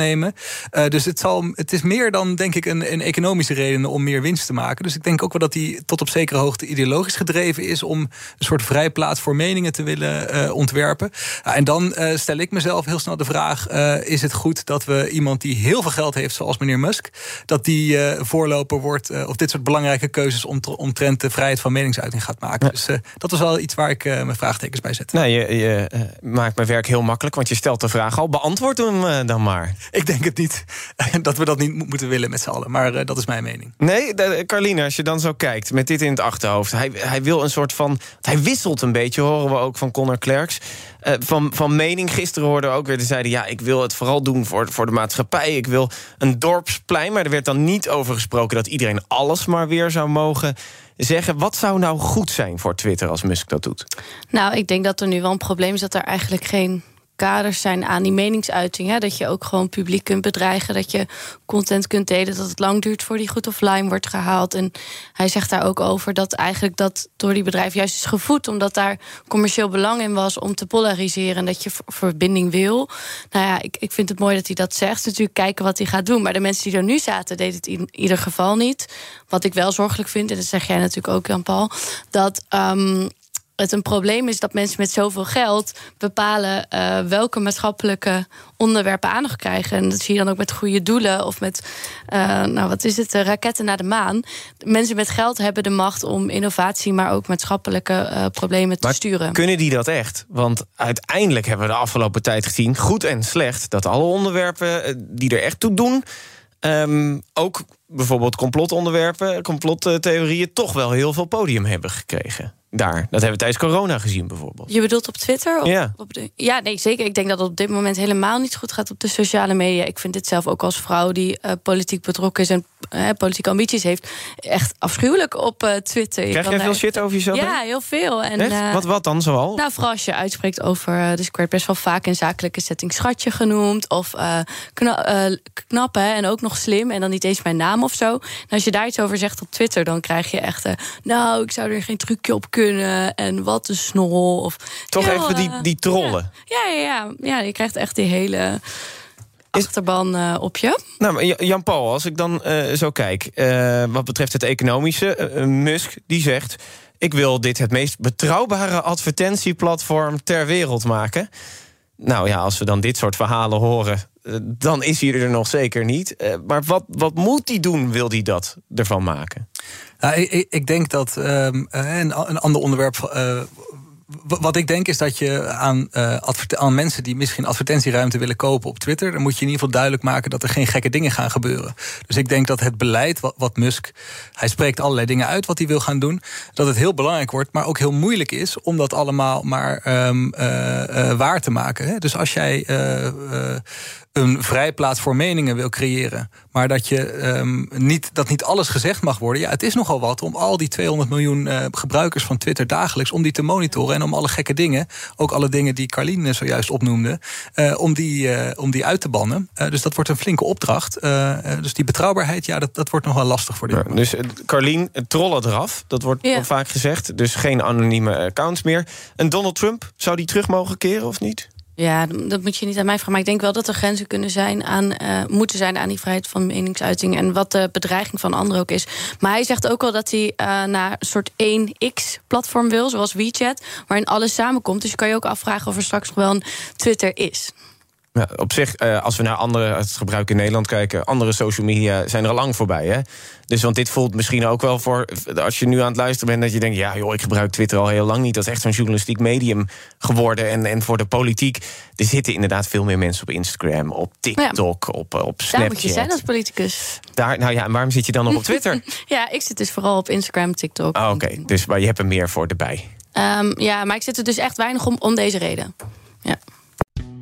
Dus het, zal, het is meer dan, denk ik, een, een economische reden om meer winst te maken. Dus ik denk ook wel dat die tot op zekere hoogte ideologisch gedreven is om een soort vrijplaats voor meningen te willen uh, ontwerpen. Uh, en dan uh, stel ik mezelf heel snel de vraag: is het goed dat we iemand die heel veel geld heeft, zoals meneer Musk, dat die eh, voorloper wordt of dit soort belangrijke keuzes omtrent de vrijheid van meningsuiting gaat maken. Dus dat was wel iets waar ik mijn vraagtekens bij zet. Nou, je, je maakt mijn werk heel makkelijk, want je stelt de vraag al. Beantwoord hem dan maar. Ik denk het niet dat we dat niet moeten willen met z'n allen, maar dat is mijn mening. Nee, de, Carline, als je dan zo kijkt met dit in het achterhoofd, hij, hij wil een soort van. Hij wisselt een beetje, horen we ook van Connor Klerks. van, van mening. Gisteren hoorden we ook weer, de zeiden ja, ik wil het vooral doen voor, voor de maatschappij. Ik wil een dorpsplein, maar er werd dan niet over gesproken... dat iedereen alles maar weer zou mogen zeggen. Wat zou nou goed zijn voor Twitter als Musk dat doet? Nou, ik denk dat er nu wel een probleem is... dat er eigenlijk geen kaders zijn aan die meningsuiting. Hè? Dat je ook gewoon publiek kunt bedreigen. Dat je content kunt delen. Dat het lang duurt voor die goed offline wordt gehaald. En hij zegt daar ook over dat eigenlijk dat door die bedrijven juist is gevoed. Omdat daar commercieel belang in was om te polariseren. En dat je verbinding wil. Nou ja, ik, ik vind het mooi dat hij dat zegt. Natuurlijk kijken wat hij gaat doen. Maar de mensen die er nu zaten, deden het in ieder geval niet. Wat ik wel zorgelijk vind, en dat zeg jij natuurlijk ook, Jan-Paul. Dat um, het een probleem is dat mensen met zoveel geld bepalen uh, welke maatschappelijke onderwerpen aandacht krijgen. En dat zie je dan ook met goede doelen of met, uh, nou wat is het, raketten naar de maan. Mensen met geld hebben de macht om innovatie, maar ook maatschappelijke uh, problemen maar te sturen. Kunnen die dat echt? Want uiteindelijk hebben we de afgelopen tijd gezien, goed en slecht, dat alle onderwerpen die er echt toe doen. Um, ook bijvoorbeeld complotonderwerpen, complottheorieën, toch wel heel veel podium hebben gekregen daar. Dat hebben we tijdens corona gezien bijvoorbeeld. Je bedoelt op Twitter? Of ja. Op de, ja, nee, zeker. Ik denk dat het op dit moment helemaal niet goed gaat op de sociale media. Ik vind dit zelf ook als vrouw die uh, politiek betrokken is... en uh, politieke ambities heeft, echt afschuwelijk op uh, Twitter. Krijg je jij veel shit over jezelf? Ja, heel veel. En, wat, wat dan zoal? Nou, vooral als je uitspreekt over... dus ik werd best wel vaak in zakelijke setting schatje genoemd... of kna knap hè, en ook nog slim en dan niet eens mijn naam of zo. En als je daar iets over zegt op Twitter... dan krijg je echt... nou, ik zou er geen trucje op kunnen kunnen en wat een snol. Of, Toch even die, die trollen. Ja, ja, ja, ja. je krijgt echt die hele achterban uh, op je. Nou, Jan-Paul, als ik dan uh, zo kijk... Uh, wat betreft het economische, Musk die zegt... ik wil dit het meest betrouwbare advertentieplatform ter wereld maken. Nou ja, als we dan dit soort verhalen horen... dan is hij er nog zeker niet. maar wat, wat moet hij doen, wil hij dat ervan maken? Nou, ik, ik, denk dat um, een, een ander onderwerp. Wat ik denk is dat je aan, uh, aan mensen die misschien advertentieruimte willen kopen op Twitter, dan moet je in ieder geval duidelijk maken dat er geen gekke dingen gaan gebeuren. Dus ik denk dat het beleid wat, Musk, hij spreekt allerlei dingen uit wat hij wil gaan doen, dat het heel belangrijk wordt, maar ook heel moeilijk is om dat allemaal maar um, uh, waar te maken. Hè? Dus als jij een vrijplaats voor meningen wil creëren. Maar dat, je, um, niet, dat niet alles gezegd mag worden. Ja, het is nogal wat om al die 200 miljoen uh, gebruikers van Twitter dagelijks... om die te monitoren en om alle gekke dingen... ook alle dingen die Carline zojuist opnoemde... Uh, om, die, uh, om die uit te bannen. dus dat wordt een flinke opdracht. dus die betrouwbaarheid, ja, dat, dat wordt nog wel lastig voor dit ja, Dus Carline, trollen eraf. Dat wordt ja. vaak gezegd. Dus geen anonieme accounts meer. En Donald Trump, zou die terug mogen keren of niet? Ja, dat moet je niet aan mij vragen. Maar ik denk wel dat er grenzen kunnen zijn aan, uh, moeten zijn aan die vrijheid van meningsuiting. En wat de bedreiging van anderen ook is. Maar hij zegt ook wel dat hij uh, naar een soort 1x-platform wil, zoals WeChat, waarin alles samenkomt. Dus je kan je ook afvragen of er straks nog wel een Twitter is. Ja, op zich, uh, als we naar andere, het gebruik in Nederland kijken, andere social media zijn er al lang voorbij. Hè? Dus want dit voelt misschien ook wel voor, als je nu aan het luisteren bent, dat je denkt, ja joh, ik gebruik Twitter al heel lang niet. Dat is echt zo'n journalistiek medium geworden. En, en voor de politiek, er zitten inderdaad veel meer mensen op Instagram, op TikTok, ja. op, op Snapchat. Daar moet je zijn als politicus. Daar, nou ja, en waarom zit je dan nog op Twitter? ja, ik zit dus vooral op Instagram, TikTok. Ah, Oké, okay. dus maar je hebt er meer voor erbij. Um, ja, maar ik zit er dus echt weinig om, om deze reden. Ja.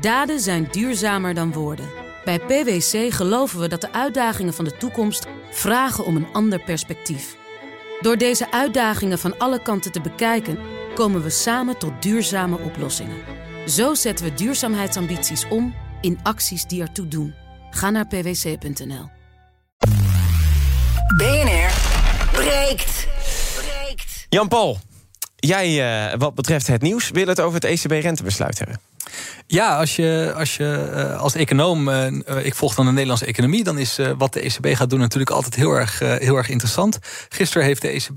Daden zijn duurzamer dan woorden. Bij PwC geloven we dat de uitdagingen van de toekomst vragen om een ander perspectief. Door deze uitdagingen van alle kanten te bekijken, komen we samen tot duurzame oplossingen. Zo zetten we duurzaamheidsambities om in acties die ertoe doen. Ga naar pwc.nl. BNR breekt. Jan-Paul, jij eh, wat betreft het nieuws... wil het over het ECB-rentebesluit hebben. Ja, als je als, je, eh, als econoom, eh, eh, ik volg dan de Nederlandse economie, dan is wat de ECB gaat doen natuurlijk altijd heel erg, heel erg interessant. Gisteren heeft de ECB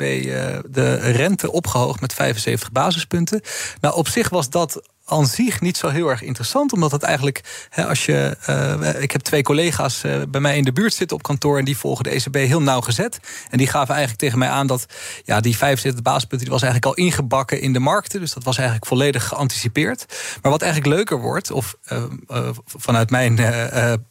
de rente opgehoogd met 75 basispunten. Nou, op zich was dat aan zich niet zo heel erg interessant. Omdat het eigenlijk, hè, als je. eh, ik heb twee collega's eh, bij mij in de buurt zitten op kantoor. En die volgen de ECB heel nauwgezet. En die gaven eigenlijk tegen mij aan dat. Ja, die 75 basispunten die was eigenlijk al ingebakken in de markten. Dus dat was eigenlijk volledig geanticipeerd. Maar wat eigenlijk leuker wordt, of eh, vanuit mijn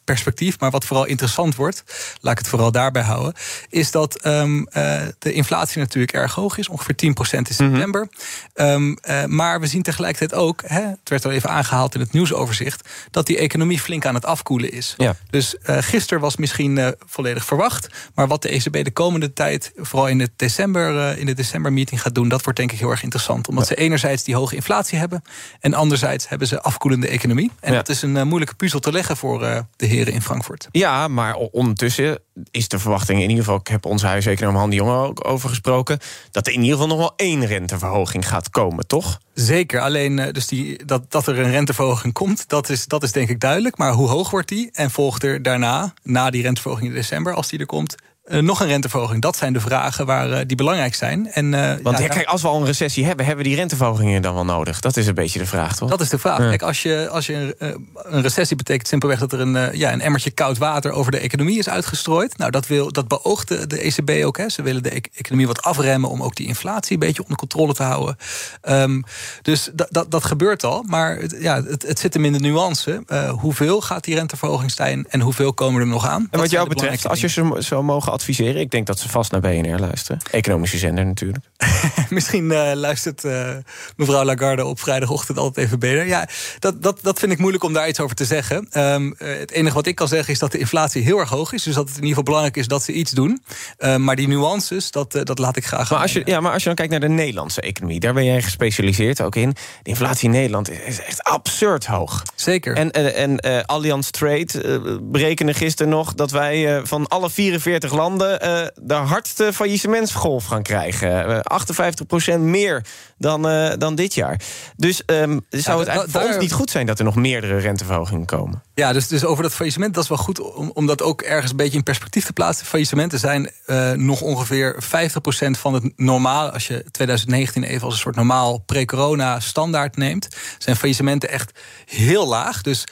perspectief, maar wat vooral interessant wordt, laat ik het vooral daarbij houden, is dat ehm, eh, de inflatie natuurlijk erg hoog is, ongeveer 10% in september. Ehm, eh, maar we zien tegelijkertijd ook, hè, het werd al even aangehaald in het nieuwsoverzicht, dat die economie flink aan het afkoelen is. Ja. Dus eh gisteren was misschien eh, volledig verwacht. Maar wat de ECB de komende tijd, vooral in, het december, eh, in de decembermeeting gaat doen, dat wordt denk ik heel erg interessant. Omdat ze enerzijds die hoge inflatie hebben. En anderzijds hebben ze afkoelende economie. En Ja. dat is een moeilijke puzzel te leggen voor de heren in Frankfurt. Ja, maar ondertussen is de verwachting... in ieder geval, ik heb onze huiseconoom Han de Jonge ook over gesproken... dat er in ieder geval nog wel één renteverhoging gaat komen, toch? Zeker, alleen dus die, dat, dat er een renteverhoging komt, dat is, dat is denk ik duidelijk. Maar hoe hoog wordt die? En volgt er daarna, na die renteverhoging in december, als die er komt, eh, nog een renteverhoging? Dat zijn de vragen waar, eh, die belangrijk zijn. En, eh, Want ja, ja, kijk, als we al een recessie hebben... hebben we die renteverhogingen dan wel nodig? Dat is een beetje de vraag, toch? Dat is de vraag. Ja. Kijk, als je, als je een, een recessie betekent simpelweg dat er een, ja, een emmertje koud water over de economie is uitgestrooid. Nou, dat, wil, dat beoogt de, de ECB ook. Hè. Ze willen de e- economie wat afremmen om ook die inflatie een beetje onder controle te houden. Ehm, dus dat, dat, dat gebeurt al. Maar het, ja, het, het zit hem in de nuance. Hoeveel gaat die renteverhoging zijn en hoeveel komen er nog aan? En wat jou betreft, als je ze zou mogen adviseren... ik denk dat ze vast naar BNR luisteren. Economische zender natuurlijk. Misschien eh, luistert eh, mevrouw Lagarde op vrijdagochtend altijd even beter. Ja, dat, dat, dat vind ik moeilijk om daar iets over te zeggen. Ehm, eh, het enige wat ik kan zeggen is dat de inflatie heel erg hoog is. Dus dat het in ieder geval belangrijk is dat ze iets doen. Ehm, maar die nuances, dat, dat laat ik graag Maar als, je, ja, maar als je dan kijkt naar de Nederlandse economie... daar ben jij gespecialiseerd ook in. De inflatie in Nederland is echt absurd hoog. Zeker. En, en, Allianz Trade berekende gisteren nog... dat wij van alle 44 landen de hardste faillissementsgolf gaan krijgen. Eh, 58% meer dan, eh, dan dit jaar. Dus ehm, zou het eigenlijk voor daar- ons niet goed zijn... dat er nog meerdere renteverhogingen komen? Ja, dus, dus over dat faillissement, dat is wel goed om, om dat ook ergens een beetje in perspectief te plaatsen. Faillissementen zijn eh, nog ongeveer 50% van het normaal. Als je 2019 even als een soort normaal pre-corona standaard neemt, zijn faillissementen echt heel laag. Dus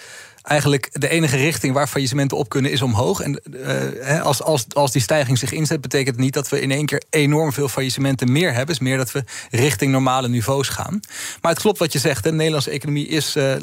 eigenlijk de enige richting waar faillissementen op kunnen is omhoog. En eh, als, als, als die stijging zich inzet, betekent het niet dat we in één keer enorm veel faillissementen meer hebben. Het is meer dat we richting normale niveaus gaan. Maar het klopt wat je zegt. hè, De Nederlandse economie is, eh,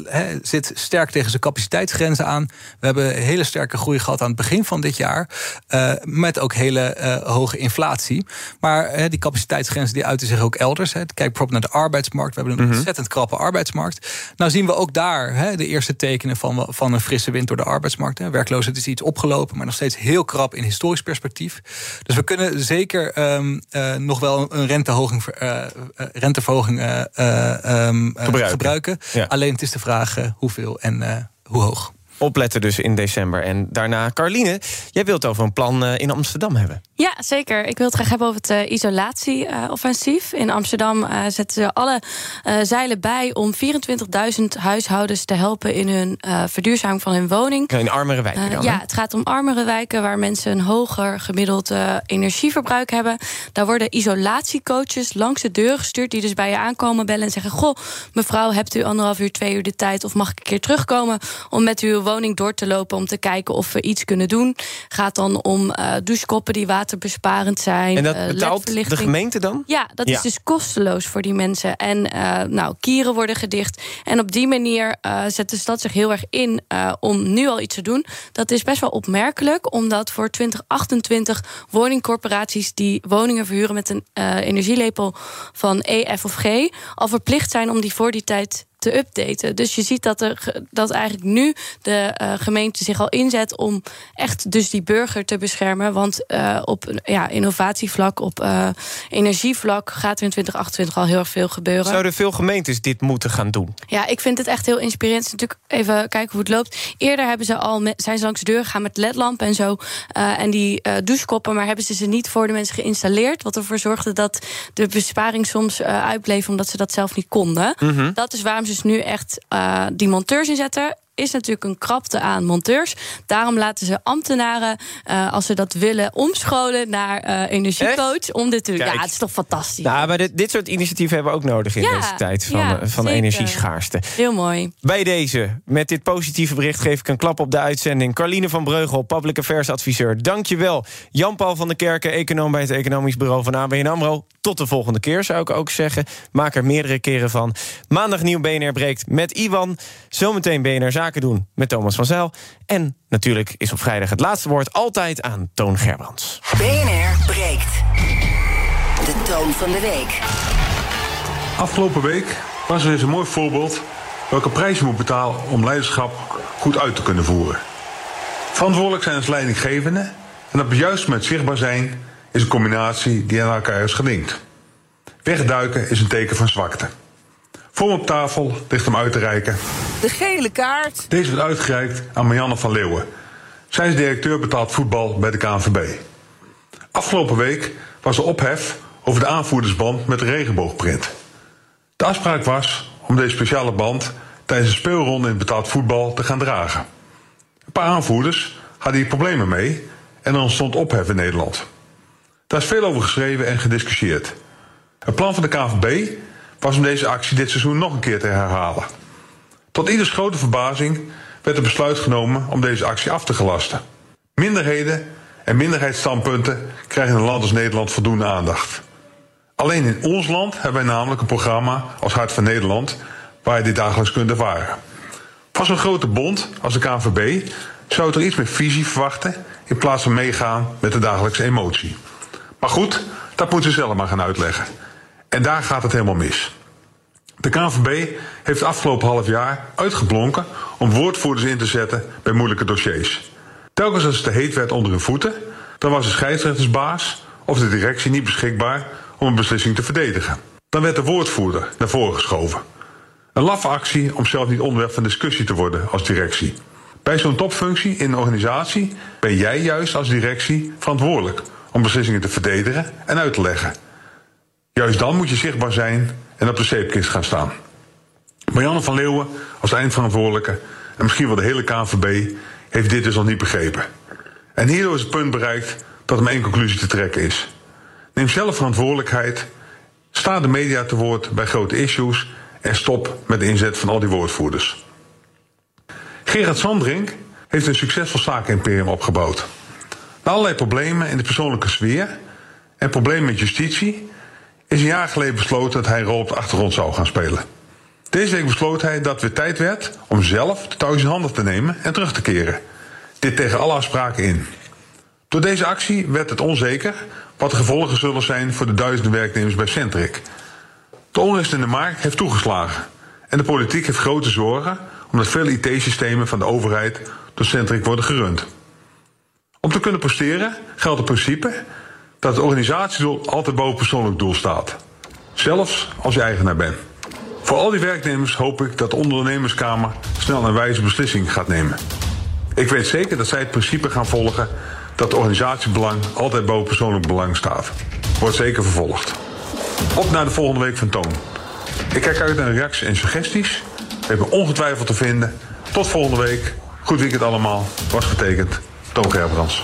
zit sterk tegen zijn capaciteitsgrenzen aan. We hebben hele sterke groei gehad aan het begin van dit jaar. eh, met ook hele hoge inflatie. Maar die capaciteitsgrenzen die uiten zich ook elders. Hè. Kijk bijvoorbeeld naar de arbeidsmarkt. We hebben een Mhm. ontzettend krappe arbeidsmarkt. Nou zien we ook daar hè, de eerste tekenen van, van een frisse wind door de arbeidsmarkt. Hè. Werkloosheid is iets opgelopen, maar nog steeds heel krap in historisch perspectief. Dus we kunnen zeker ehm, eh, nog wel een rentehoging, ver- eh, eh, renteverhoging Gebruiken. gebruiken. Ja. Alleen het is de vraag eh, hoeveel en eh, hoe hoog. Opletten dus in december. En daarna, Carline, jij wilt over een plan in Amsterdam hebben. Ja, zeker. Ik wil het graag hebben over het eh, isolatieoffensief. in Amsterdam eh, zetten ze alle eh, zeilen bij om 24.000 huishoudens te helpen in hun verduurzaming van hun woning. In armere wijken dan, ja, het gaat om armere wijken waar mensen een hoger gemiddeld energieverbruik hebben. Daar worden isolatiecoaches langs de deur gestuurd die dus bij je aankomen bellen en zeggen: Goh, mevrouw, hebt u anderhalf uur, twee uur de tijd of mag ik een keer terugkomen om met uw woning door te lopen om te kijken of we iets kunnen doen? Gaat dan om douchekoppen die waterbesparend zijn. En dat eh, betaalt de gemeente dan? Ja, dat Ja. is dus kosteloos voor die mensen. En eh, nou, kieren worden gedicht. En op die manier zet de stad zich heel erg in eh, om nu al iets te doen. Dat is best wel opmerkelijk, omdat voor 2028 woningcorporaties die woningen verhuren met een energielepel van E, F of G al verplicht zijn om die voor die tijd te updaten. Dus je ziet dat, er, dat eigenlijk nu de eh, gemeente zich al inzet om echt dus die burger te beschermen. Want eh, op ja, innovatievlak, op eh, energievlak gaat er in 2028 al heel erg veel gebeuren. Zouden veel gemeentes dit moeten gaan doen? Ja, ik vind het echt heel inspirerend. Natuurlijk even kijken hoe het loopt. Eerder hebben ze al met, zijn ze langs de deur gegaan met ledlampen en zo. en die douchekoppen, maar hebben ze ze niet voor de mensen geïnstalleerd. Wat ervoor zorgde dat de besparing soms uitbleef omdat ze dat zelf niet konden. Mhm. Dat is waarom ze dus nu echt eh, die monteurs inzetten. Is natuurlijk een krapte aan monteurs. Daarom laten ze ambtenaren, eh, als ze dat willen, omscholen naar eh, energiecoach. Om dit te. Ja, het is toch fantastisch. Nou, maar dit, dit soort initiatieven hebben we ook nodig in Ja, deze tijd van, ja, eh, van zeker. energieschaarste. Heel mooi. Bij deze, met dit positieve bericht geef ik een klap op de uitzending. Carline van Breugel, Public Affairs adviseur. Dankjewel. Jan-Paul van der Kerken, econoom bij het Economisch Bureau van ABN AMRO. Tot de volgende keer, zou ik ook zeggen. Maak er meerdere keren van. Maandag nieuw BNR breekt met Iwan. Zometeen BNR Zaken doen met Thomas van Zijl. En natuurlijk is op vrijdag het laatste woord altijd aan Toon Gerbrands. BNR breekt. De toon van de week. Afgelopen week was er eens een mooi voorbeeld welke prijs je moet betalen om leiderschap goed uit te kunnen voeren. Verantwoordelijk zijn als leidinggevende en op het juiste moment zichtbaar zijn is een combinatie die aan elkaar is gelinkt. Wegduiken is een teken van zwakte. Voor me op tafel ligt hem uit te reiken. De gele kaart. Deze wordt uitgereikt aan Marianne van Leeuwen. Zij is directeur betaald voetbal bij de KNVB. Afgelopen week was er ophef over de aanvoerdersband met de regenboogprint. De afspraak was om deze speciale band tijdens de speelronde in betaald voetbal te gaan dragen. Een paar aanvoerders hadden hier problemen mee en er ontstond ophef in Nederland. Daar is veel over geschreven en gediscussieerd. Het plan van de KNVB was om deze actie dit seizoen nog een keer te herhalen. Tot ieders grote verbazing werd het besluit genomen om deze actie af te gelasten. Minderheden en minderheidsstandpunten krijgen in een land als Nederland voldoende aandacht. Alleen in ons land hebben wij namelijk een programma als Hart van Nederland waar je dit dagelijks kunt ervaren. Van zo'n grote bond als de KNVB zou het er iets meer visie verwachten in plaats van meegaan met de dagelijkse emotie. Maar goed, dat moeten ze zelf maar gaan uitleggen. En daar gaat het helemaal mis. De KNVB heeft het afgelopen half jaar uitgeblonken om woordvoerders in te zetten bij moeilijke dossiers. Telkens als het te heet werd onder hun voeten, dan was de scheidsrechtersbaas of de directie niet beschikbaar om een beslissing te verdedigen. Dan werd de woordvoerder naar voren geschoven. Een laffe actie om zelf niet onderwerp van discussie te worden als directie. Bij zo'n topfunctie in een organisatie ben jij juist als directie verantwoordelijk om beslissingen te verdedigen en uit te leggen. Juist dan moet je zichtbaar zijn en op de zeepkist gaan staan. Marianne van Leeuwen als eindverantwoordelijke en misschien wel de hele KNVB heeft dit dus nog niet begrepen. En hierdoor is het punt bereikt dat er maar één conclusie te trekken is. Neem zelf verantwoordelijkheid, sta de media te woord bij grote issues en stop met de inzet van al die woordvoerders. Gerard Sandring heeft een succesvol zakenimperium opgebouwd. Na allerlei problemen in de persoonlijke sfeer en problemen met justitie is een jaar geleden besloten dat hij een rol op de achtergrond zou gaan spelen. Deze week besloot hij dat het weer tijd werd om zelf de touwtjes in handen te nemen en terug te keren. Dit tegen alle afspraken in. Door deze actie werd het onzeker wat de gevolgen zullen zijn voor de duizenden werknemers bij Centric. De onrust in de markt heeft toegeslagen en de politiek heeft grote zorgen omdat veel IT-systemen van de overheid door Centric worden gerund. Om te kunnen presteren geldt het principe dat het organisatiedoel altijd boven persoonlijk doel staat. Zelfs als je eigenaar bent. Voor al die werknemers hoop ik dat de ondernemerskamer snel een wijze beslissing gaat nemen. Ik weet zeker dat zij het principe gaan volgen dat organisatiebelang altijd boven persoonlijk belang staat. Wordt zeker vervolgd. Op naar de volgende week van Toon. Ik kijk uit naar reacties en suggesties. We hebben ongetwijfeld te vinden. Tot volgende week. Goed weekend allemaal. Was getekend. Toon Gerbrands.